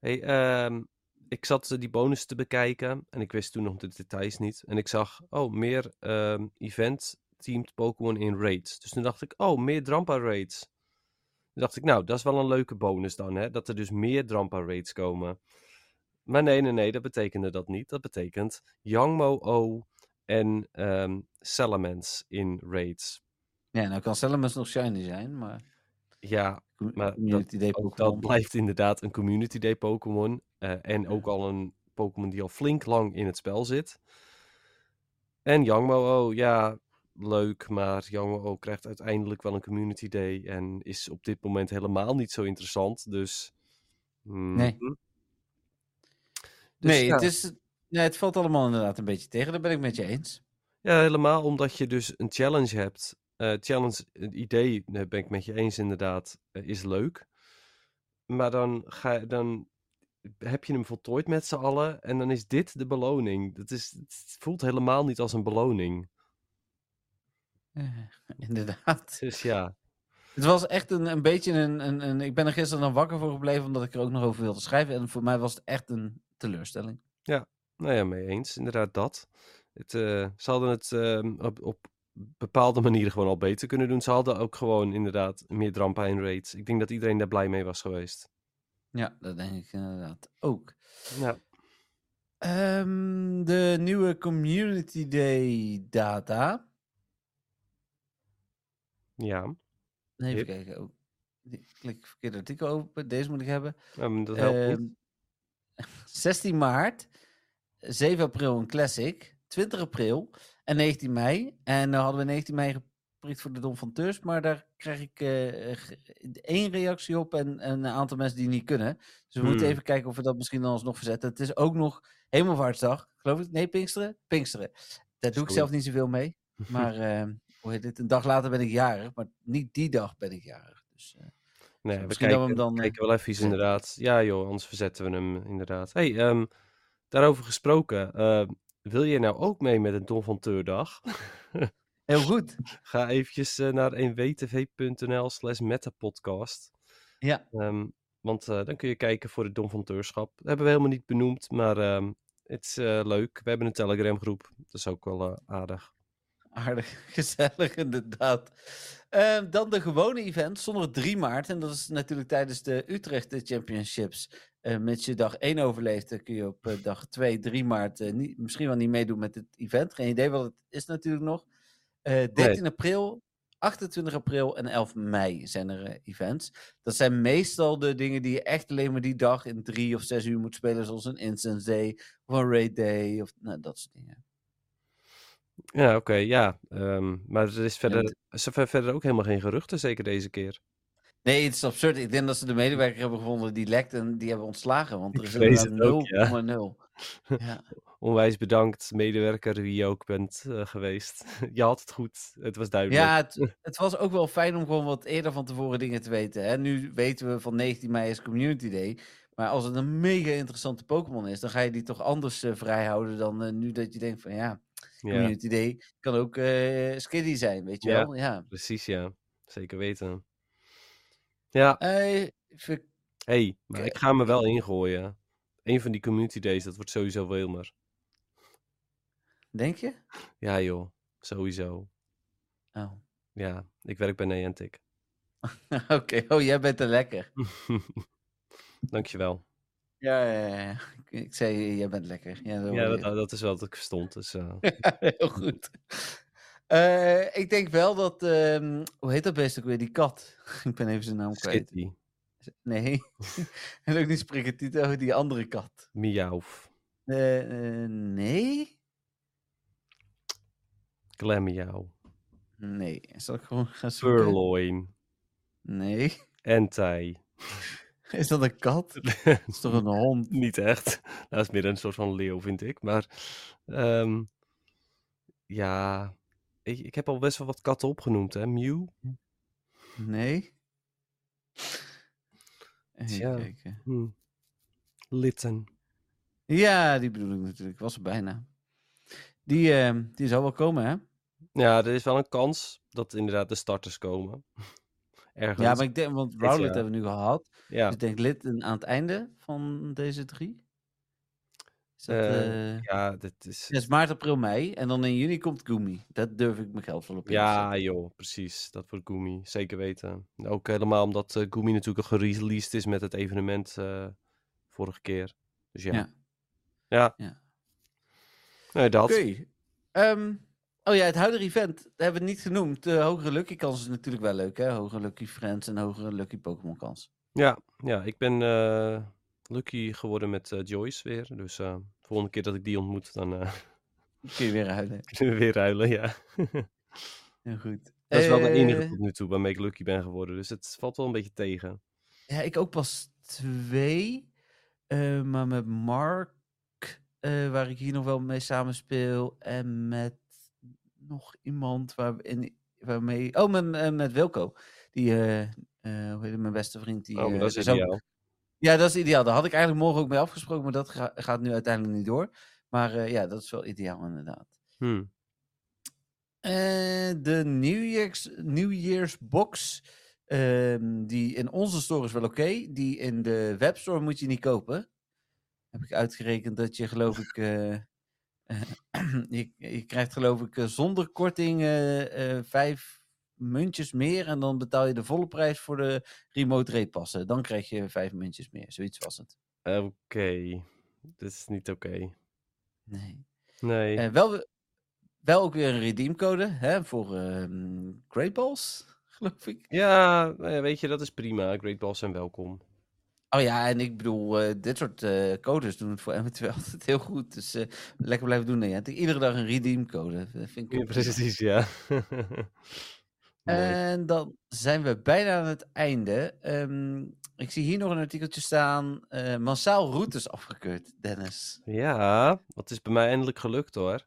Hey, ehm, ik zat eh, die bonus te bekijken en ik wist toen nog de details niet. En ik zag, oh, meer ehm, event-themed Pokémon in raids. Dus toen dacht ik, oh, meer Drampa raids. Toen dacht ik, nou, dat is wel een leuke bonus dan, hè? Dat er dus meer Drampa raids komen. Maar nee, nee, nee, dat betekende dat niet. Dat betekent Yangmo O en ehm Salamence in raids. Ja, nou kan Salamence nog shiny zijn, maar... Ja, maar Community Day Pokémon. dat blijft inderdaad een Community Day Pokémon. eh, en ook al een Pokémon die al flink lang in het spel zit. En Yangmo-O, ja, leuk. Maar Yangmo-O krijgt uiteindelijk wel een Community Day. En is op dit moment helemaal niet zo interessant. Dus. Nee. mhm. Dus nee, ja, het, is, nee, het valt allemaal inderdaad een beetje tegen. Dat ben ik met je eens. ja, helemaal omdat je dus een challenge hebt. Eh, challenge, het idee, daar ben ik met je eens inderdaad, eh, is leuk. Maar dan, ga, dan heb je hem voltooid met z'n allen en dan is dit de beloning. Dat is, het voelt helemaal niet als een beloning. Eh, inderdaad. Dus ja, Het was echt een, een beetje een, een, een... Ik ben er gisteren dan wakker voor gebleven, omdat ik er ook nog over wilde schrijven. En voor mij was het echt een teleurstelling. nou ja, mee eens. Inderdaad dat. Het, eh, ze hadden het ehm, op, op bepaalde manieren gewoon al beter kunnen doen. Ze hadden ook gewoon inderdaad meer Drampa in raids. Ik denk dat iedereen daar blij mee was geweest. Ja, dat denk ik inderdaad ook. Ja, Ehm, de nieuwe Community Day data. ja. Even Hip. kijken. Oh, die- klik verkeerd artikel open. Deze moet ik hebben. Maar dat helpt niet. Ehm, 16 maart 7 april een classic, 20 april en 19 mei. En dan hadden we 19 mei geprikt voor de Dom van Teurs, maar daar krijg ik eh, ge- één reactie op en, en een aantal mensen die niet kunnen. Dus we moeten Hmm. even kijken of we dat misschien dan alsnog verzetten. Het is ook nog Hemelvaartsdag, geloof ik. Nee, Pinksteren? Pinksteren. Daar doe ik zelf niet zoveel mee. Maar eh, hoe heet het? Een dag later ben ik jarig, maar niet die dag ben ik jarig. Dus, eh, Nee, we Misschien dat we kijken, hem dan, eh, kijken wel even verzetten. inderdaad. Ja joh, anders verzetten we hem inderdaad. hey, ehm, daarover gesproken. Wil je nou ook mee met een Don van Teurdag? heel goed. Ga eventjes eh, naar 1wtv.nl slash metapodcast. Ja. Ehm, want eh, dan kun je kijken voor het Don van Teurschap. Dat hebben we helemaal niet benoemd, maar ehm, het is eh, leuk. We hebben een Telegram groep. Dat is ook wel aardig. Aardig, gezellig inderdaad. Ehm, dan de gewone event, zondag 3 maart. En dat is natuurlijk tijdens de Utrecht Championships. Eh mits je dag 1 overleeft, dan kun je op eh, dag 2, 3 maart eh, niet, misschien wel niet meedoen met het event. Geen idee wat het is natuurlijk nog. Eh 13 april, 28 april en 11 mei zijn er events. Dat zijn meestal de dingen die je echt alleen maar die dag in drie of zes uur moet spelen. Zoals een Instance Day of een Raid Day of nou, dat soort dingen. Ja, oké, ja. Ehm, maar er is verder, er verder ook helemaal geen geruchten, zeker deze keer. Nee, het is absurd. Ik denk dat ze de medewerker hebben gevonden die lekt en die hebben ontslagen. Want er is inderdaad ook, 0,0. Ja. Onwijs bedankt, medewerker, wie je ook bent eh, geweest. je had het goed, het was duidelijk. ja, het, het was ook wel fijn om gewoon wat eerder van tevoren dingen te weten. Hè? Nu weten we van 19 mei is Community Day. Maar als het een mega interessante Pokémon is, dan ga je die toch anders eh, vrijhouden dan eh, nu dat je denkt van ja, Ja, Community Day kan ook Skiddy zijn, weet je Ja. wel? Ja. precies, ja. Zeker weten. Ja, Eh, even- hey, maar ik ga me wel ingooien. Een van die community days, dat wordt sowieso Wilmer. denk je? Ja joh, sowieso. Oh. Ja, ik werk bij Niantic. Oké, oh, jij bent er lekker. Dankjewel. Ja, ja, ja. Ik, zei, jij bent lekker. Ja, dat Ja, dat, dat is wel wat ik verstond. Dus, eh, Heel goed. Eh, ik denk wel dat, ehm, hoe heet dat beest ook weer, die kat? ik ben even zijn naam kwijt. Skitty, Nee, en ook niet Sprigatito, die andere kat. Miauw, Eh, eh, nee? Glamiauw, Nee, zal ik gewoon gaan zoeken? Purloin, Nee. Entei. Is dat een kat? Dat is toch een hond? Niet echt. Dat is meer een soort van leeuw, vind ik. Maar ehm, ja, ik, ik heb al best wel wat katten opgenoemd, hè. Mew. Nee. Even kijken. Hm. Litten. Ja, die bedoel ik natuurlijk. Was er bijna. Die, ehm, die zal wel komen, hè? Ja, er is wel een kans dat inderdaad de starters komen. Ergens. Ja, maar ik denk, want Rowlet hebben we nu gehad. Ja, Dus ik denk lid aan het einde van deze drie. Is dat, Eh, eh, ja, dit is... ja, is maart, april, mei. En dan in juni komt Gumi. Dat durf ik mijn geld wel op in te Ja, joh, precies. Dat wordt Gumi. Zeker weten. Ook helemaal omdat eh Gumi natuurlijk al gereleased is met het evenement vorige keer. Dus ja. Ja. Ja. Ja. Nee, dat. Oké. Ehm, oh ja, het huidige event dat hebben we niet genoemd. De hogere lucky kans is natuurlijk wel leuk, hè? Hogere lucky friends en hogere lucky Pokémon kans. Ja, ja, ik ben lucky geworden met eh, Joyce weer. Dus eh, de volgende keer dat ik die ontmoet, dan eh, Kun je weer kunnen we weer ruilen, ja. Heel goed. Dat is wel de enige Eh, tot nu toe waarmee ik lucky ben geworden. Dus het valt wel een beetje tegen. Ja, ik ook pas twee. eh, maar met Mark, eh, waar ik hier nog wel mee samenspeel. En met nog iemand waar, in, waarmee... Oh, met, eh, met Wilco. Die, eh, eh, hoe heet het, mijn beste vriend. Die, oh, eh, dat is zou- ideaal. Ja, dat is ideaal. Daar had ik eigenlijk morgen ook mee afgesproken, maar dat ga- gaat nu uiteindelijk niet door. Maar eh, ja, dat is wel ideaal inderdaad. Hm. Eh, de New Year's, New Year's box, ehm, die in onze store is wel oké. Die in de webstore moet je niet kopen. Heb ik uitgerekend dat je geloof ik... eh, je, je krijgt geloof ik zonder korting vijf muntjes meer. En dan betaal je de volle prijs voor de remote rate passen. Dan krijg je vijf muntjes meer. Zoiets was het. Oké, dit is niet oké. Nee. Nee. Eh, wel, wel ook weer een redeemcode hè, voor ehm Great Balls, geloof ik. Ja, nou ja, weet je, dat is prima. Great Balls zijn welkom. Oh ja, en ik bedoel, eh, dit soort eh, codes doen het voor eventueel altijd heel goed. Dus lekker blijven doen. Nee, ja. Iedere dag een redeem code. Dat vind ik Ja, ook prima. precies, ja. En dan zijn we bijna aan het einde. Ehm, ik zie hier nog een artikeltje staan. eh, massaal routes afgekeurd, Dennis. Ja, dat is bij mij eindelijk gelukt hoor.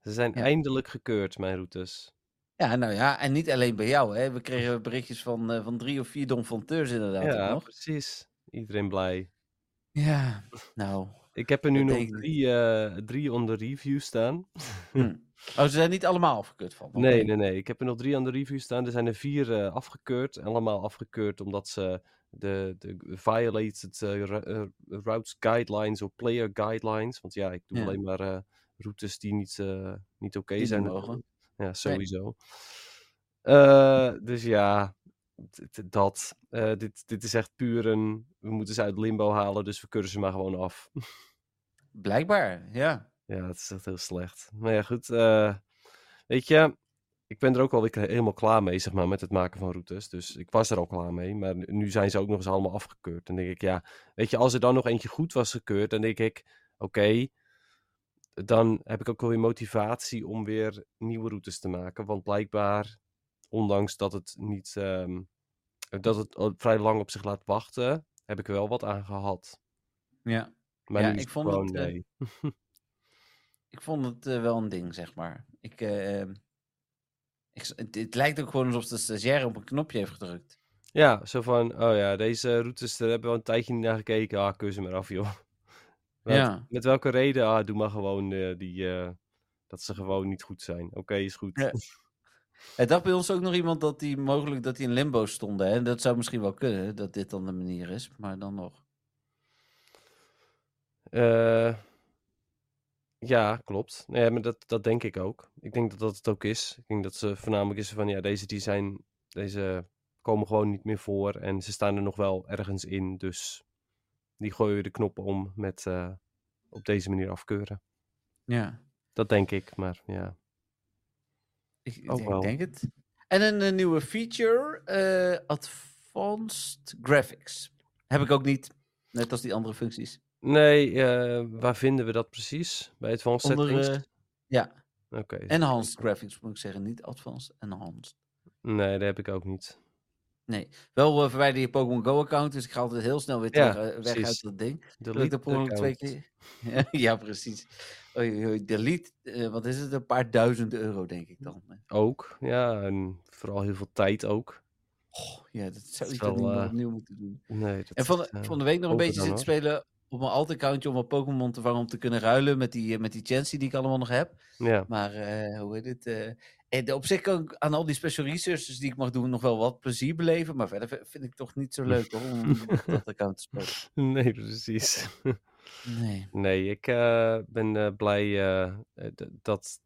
Ze zijn Ja. eindelijk gekeurd, mijn routes. Ja, nou ja, en niet alleen bij jou. Hè. We kregen berichtjes van, eh, van drie of vier donfonteurs inderdaad Ja, nog. precies. Iedereen blij. Ja, nou. Ik heb er nu nog drie, eh, drie onder review staan. hm. Oh, ze zijn niet allemaal afgekeurd van. Nee, nee, nee. Ik heb er nog drie aan de review staan. Er zijn er vier eh, afgekeurd. Allemaal afgekeurd omdat ze de, de violated eh, eh, routes guidelines of player guidelines. Want ja, ik doe Ja. alleen maar routes die niet, niet oké zijn. mogen. Ja, sowieso. Dus ja, dat. Dit, dit is echt puur een... We moeten ze uit limbo halen, dus we keuren ze maar gewoon af. Blijkbaar, ja. Ja, het is echt heel slecht. Maar ja, goed. eh, weet je, ik ben er ook wel weer helemaal klaar mee, zeg maar, met het maken van routes. Dus ik was er al klaar mee. Maar nu zijn ze ook nog eens allemaal afgekeurd. Dan denk ik, ja, weet je, als er dan nog eentje goed was gekeurd, dan denk ik, oké, dan heb ik ook wel weer motivatie om weer nieuwe routes te maken. Want blijkbaar, ondanks dat het niet, ehm, dat het vrij lang op zich laat wachten, heb ik er wel wat aan gehad. Ja, Maar Ja, ik vond het, eh, nee. ik vond het eh, wel een ding, zeg maar. Ik, ik, s- het, het lijkt ook gewoon alsof de stagiaire op een knopje heeft gedrukt. Ja, zo van, oh ja, deze routes, daar hebben we al een tijdje niet naar gekeken. Ah, keur ze maar af, joh. Wat- Ja. Met welke reden? Ah, doe maar gewoon eh, die, dat ze gewoon niet goed zijn. Oké, is goed. Ja. Het dacht bij ons ook nog iemand dat die mogelijk dat die in limbo stonden. hè. En dat zou misschien wel kunnen, dat dit dan de manier is. Maar dan nog. Eh, ja, klopt. Nee, maar dat, dat denk ik ook. Ik denk dat dat het ook is. Ik denk dat ze voornamelijk is van, ja, deze die zijn, deze komen gewoon niet meer voor. En ze staan er nog wel ergens in. Dus die gooien de knoppen om met eh, op deze manier afkeuren. Ja, Dat denk ik, maar ja. ik, ik Ook denk, het. En een, nieuwe feature, eh, Advanced Graphics. Heb ik ook niet, net als die andere functies. Nee, eh, waar vinden we dat precies? Bij Advanced Onder, Settings? eh, ja, Oké. Enhanced Graphics moet ik zeggen, niet Advanced, Enhanced. Nee, dat heb ik ook niet. Wel eh, verwijder je Pokémon Go account, dus ik ga altijd heel snel weer Ja, terug, weg uit dat ding. Delete dat twee keer? Ja, precies. Oei, delete, wat is het? Een paar duizend euro, denk ik dan. Ook, ja. En vooral heel veel tijd ook. Goh, ja, dat zou is ik niet meer opnieuw moeten doen. Nee, dat En van, de- van de week nog een beetje zitten spelen op mijn alt-accountje om wat Pokémon te vangen om te kunnen ruilen met die, eh, met die Chansey die ik allemaal nog heb. Ja, Maar eh, hoe heet het? eh, en op zich kan ik aan al die special researches die ik mag doen nog wel wat plezier beleven. Maar verder vind ik het toch niet zo leuk hoor, om dat account te spelen. nee, precies. Nee. Nee, ik ben blij dat,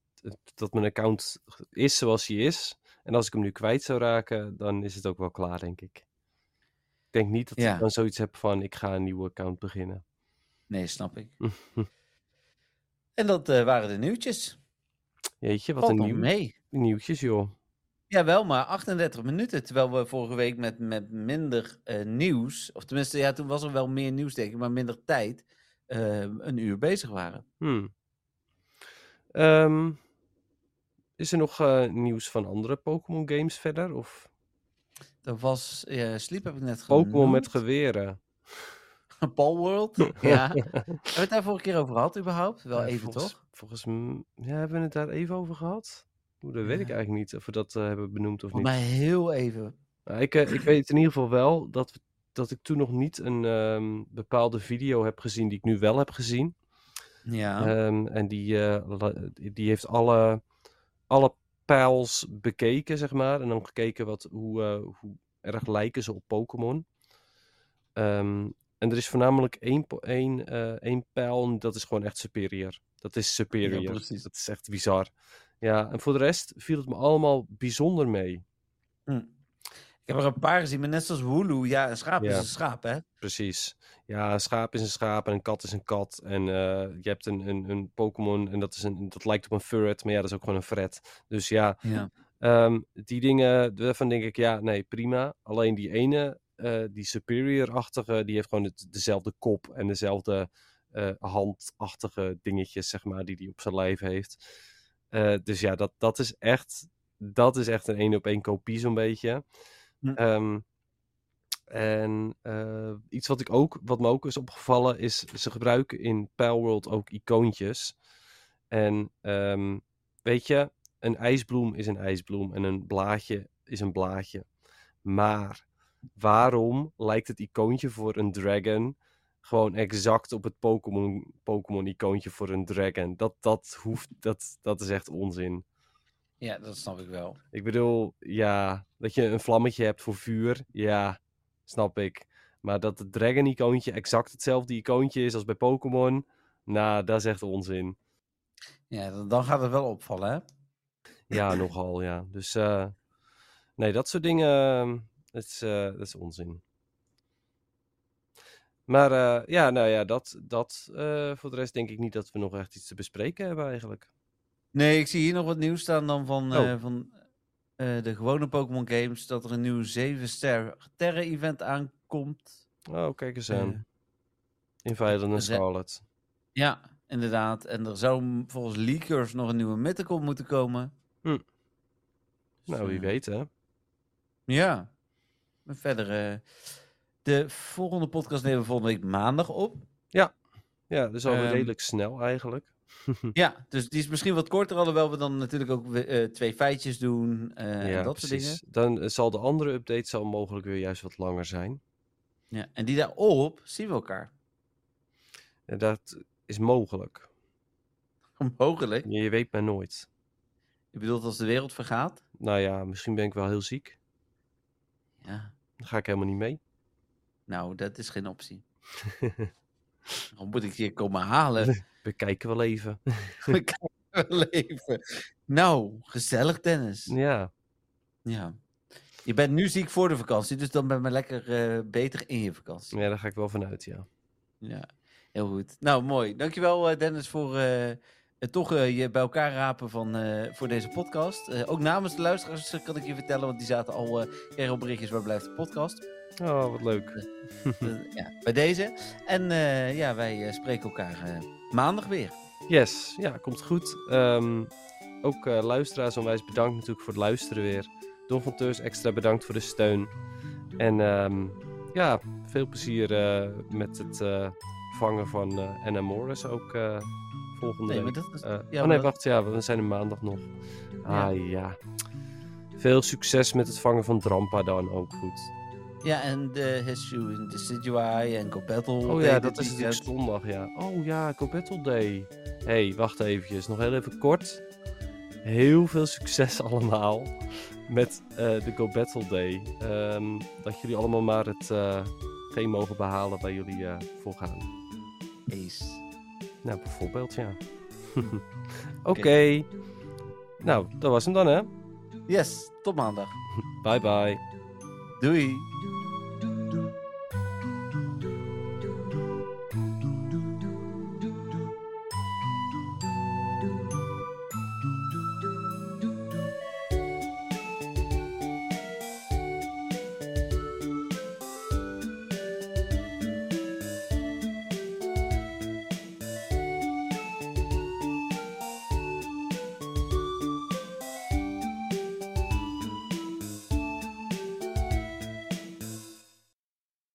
dat mijn account is zoals hij is. En als ik hem nu kwijt zou raken, dan is het ook wel klaar, denk ik. Ik denk niet dat Ja. ik dan zoiets heb van, ik ga een nieuwe account beginnen. Nee, snap ik. En dat eh, waren de nieuwtjes. Jeetje, wat Valt een nieuw, mee. nieuwtjes, joh. Jawel, maar 38 minuten. Terwijl we vorige week met, met minder eh, nieuws, of tenminste, ja, toen was er wel meer nieuws, denk ik, maar minder tijd, eh, een uur bezig waren. Hmm. Ehm, is er nog nieuws van andere Pokémon games verder? Of Dat was, Sleep heb ik net genoemd. Pokémon met geweren? Palworld, ja. Hebben we het daar vorige keer over gehad überhaupt? Wel Ja, even, volgens, toch? Volgens m- ja, hebben we het daar even over gehad? Oeh, dat weet ik eigenlijk niet of we dat eh, hebben benoemd of niet. Mij heel even. Nou, ik, eh, ik weet in ieder geval wel dat, we- dat ik toen nog niet een ehm, bepaalde video heb gezien die ik nu wel heb gezien. Ja. Ehm, en die, eh, die heeft alle, alle pijls bekeken, zeg maar. En dan gekeken wat, hoe, eh, hoe erg lijken ze op Pokémon. Ehm, en er is voornamelijk één, één, eh, één pijl en dat is gewoon echt superior. Dat is superior. precies. dat is echt bizar. Ja, en voor de rest viel het me allemaal bijzonder mee. Hm. Ik heb er een paar gezien, maar net zoals Wooloo, ja, een schaap is Ja. een schaap, hè? Precies. Ja, een schaap is een schaap en een kat is een kat. En eh, je hebt een, een, een Pokémon en dat, is een, dat lijkt op een Furret, maar ja, dat is ook gewoon een Fret. Dus ja, Ja. Ehm, die dingen, daarvan denk ik, ja, nee, prima. Alleen die ene eh, die superior-achtige, die heeft gewoon het, dezelfde kop en dezelfde eh, handachtige dingetjes, zeg maar, die hij op zijn lijf heeft. Eh, dus ja, dat, dat is echt, dat is echt een één op één kopie zo'n beetje. Hm. Ehm, en iets wat, ik ook, wat me ook is opgevallen is, ze gebruiken in Palworld ook icoontjes. En ehm, weet je, een ijsbloem is een ijsbloem en een blaadje is een blaadje. Maar waarom lijkt het icoontje voor een dragon gewoon exact op het Pokémon Pokémon icoontje voor een dragon? Dat, dat, hoeft, dat, dat is echt onzin. Ja, dat snap ik wel. Ik bedoel, ja, dat je een vlammetje hebt voor vuur, ja, snap ik. Maar dat het dragon-icoontje exact hetzelfde icoontje is als bij Pokémon, nou, dat is echt onzin. Ja, dan, gaat het wel opvallen, hè? Ja, nogal, ja. Dus, eh, nee, dat soort dingen, ehm, dat is, eh, dat is onzin. Maar eh, ja, nou ja, dat, dat eh, voor de rest denk ik niet dat we nog echt iets te bespreken hebben eigenlijk. Nee, ik zie hier nog wat nieuws staan dan van, Oh. van de gewone Pokémon games. Dat er een nieuw 7 sterren event aankomt. Oh, kijk eens aan. In Violet en Scarlet. ja, inderdaad. En er zou volgens leakers nog een nieuwe Mythical moeten komen. Hm. Dus, Nou, wie eh, weet hè. Ja. Maar verder, eh, de volgende podcast nemen we volgende week maandag op. Ja, dat is alweer Ehm, redelijk snel eigenlijk. Ja, dus die is misschien wat korter, alhoewel we dan natuurlijk ook eh, twee feitjes doen eh, en ja, dat soort dingen. Dan zal de andere update zal mogelijk weer juist wat langer zijn. Ja, en die daarop zien we elkaar. En dat is mogelijk. Mogelijk. Je, je weet maar nooit. Je bedoelt als de wereld vergaat? Nou ja, misschien ben ik wel heel ziek. Ja, Dan ga ik helemaal niet mee. nou, dat is geen optie. Dan moet ik je komen halen. We kijken wel even. We kijken wel even. Nou, gezellig tennis. ja, Ja. Je bent nu ziek voor de vakantie, dus dan ben je lekker eh, beter in je vakantie. ja, daar ga ik wel vanuit, ja. Ja, heel goed. Nou, mooi. Dankjewel eh, Dennis voor eh, het toch eh, je bij elkaar rapen van, eh, voor deze podcast. Eh, ook namens de luisteraars kan ik je vertellen, want die zaten al uh, berichtjes waar blijft de podcast. Oh, wat leuk. Eh, ja, bij deze. En eh, ja, wij eh, spreken elkaar eh, maandag weer. Yes, ja, komt goed. Ehm, ook eh, luisteraars onwijs bedankt natuurlijk voor het luisteren weer. Don van Teurs extra bedankt voor de steun. En ehm, ja, veel plezier eh, met het eh, vangen van eh Anna Morris ook eh, volgende Nee, week. maar dat is... Eh, ja, oh nee, wacht, ja, we zijn er maandag nog. Ah ja. Veel succes met het vangen van Drampa dan ook goed. Ja, en de Heshu en de Decidueye en Battle. Oh ja, dat is natuurlijk zondag, ja. Oh ja, Battle Day. hey, wacht eventjes. Nog heel even kort. Heel veel succes allemaal met eh, de Go Battle Day. Ehm, dat jullie allemaal maar het eh geen mogen behalen waar jullie eh, voor gaan. Ace. Nou, bijvoorbeeld, ja. Oké. Nou, dat was hem dan, hè. Yes, tot maandag. Bye bye. Doei.